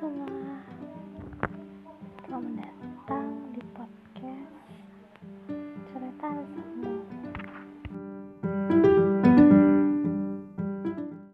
是吗？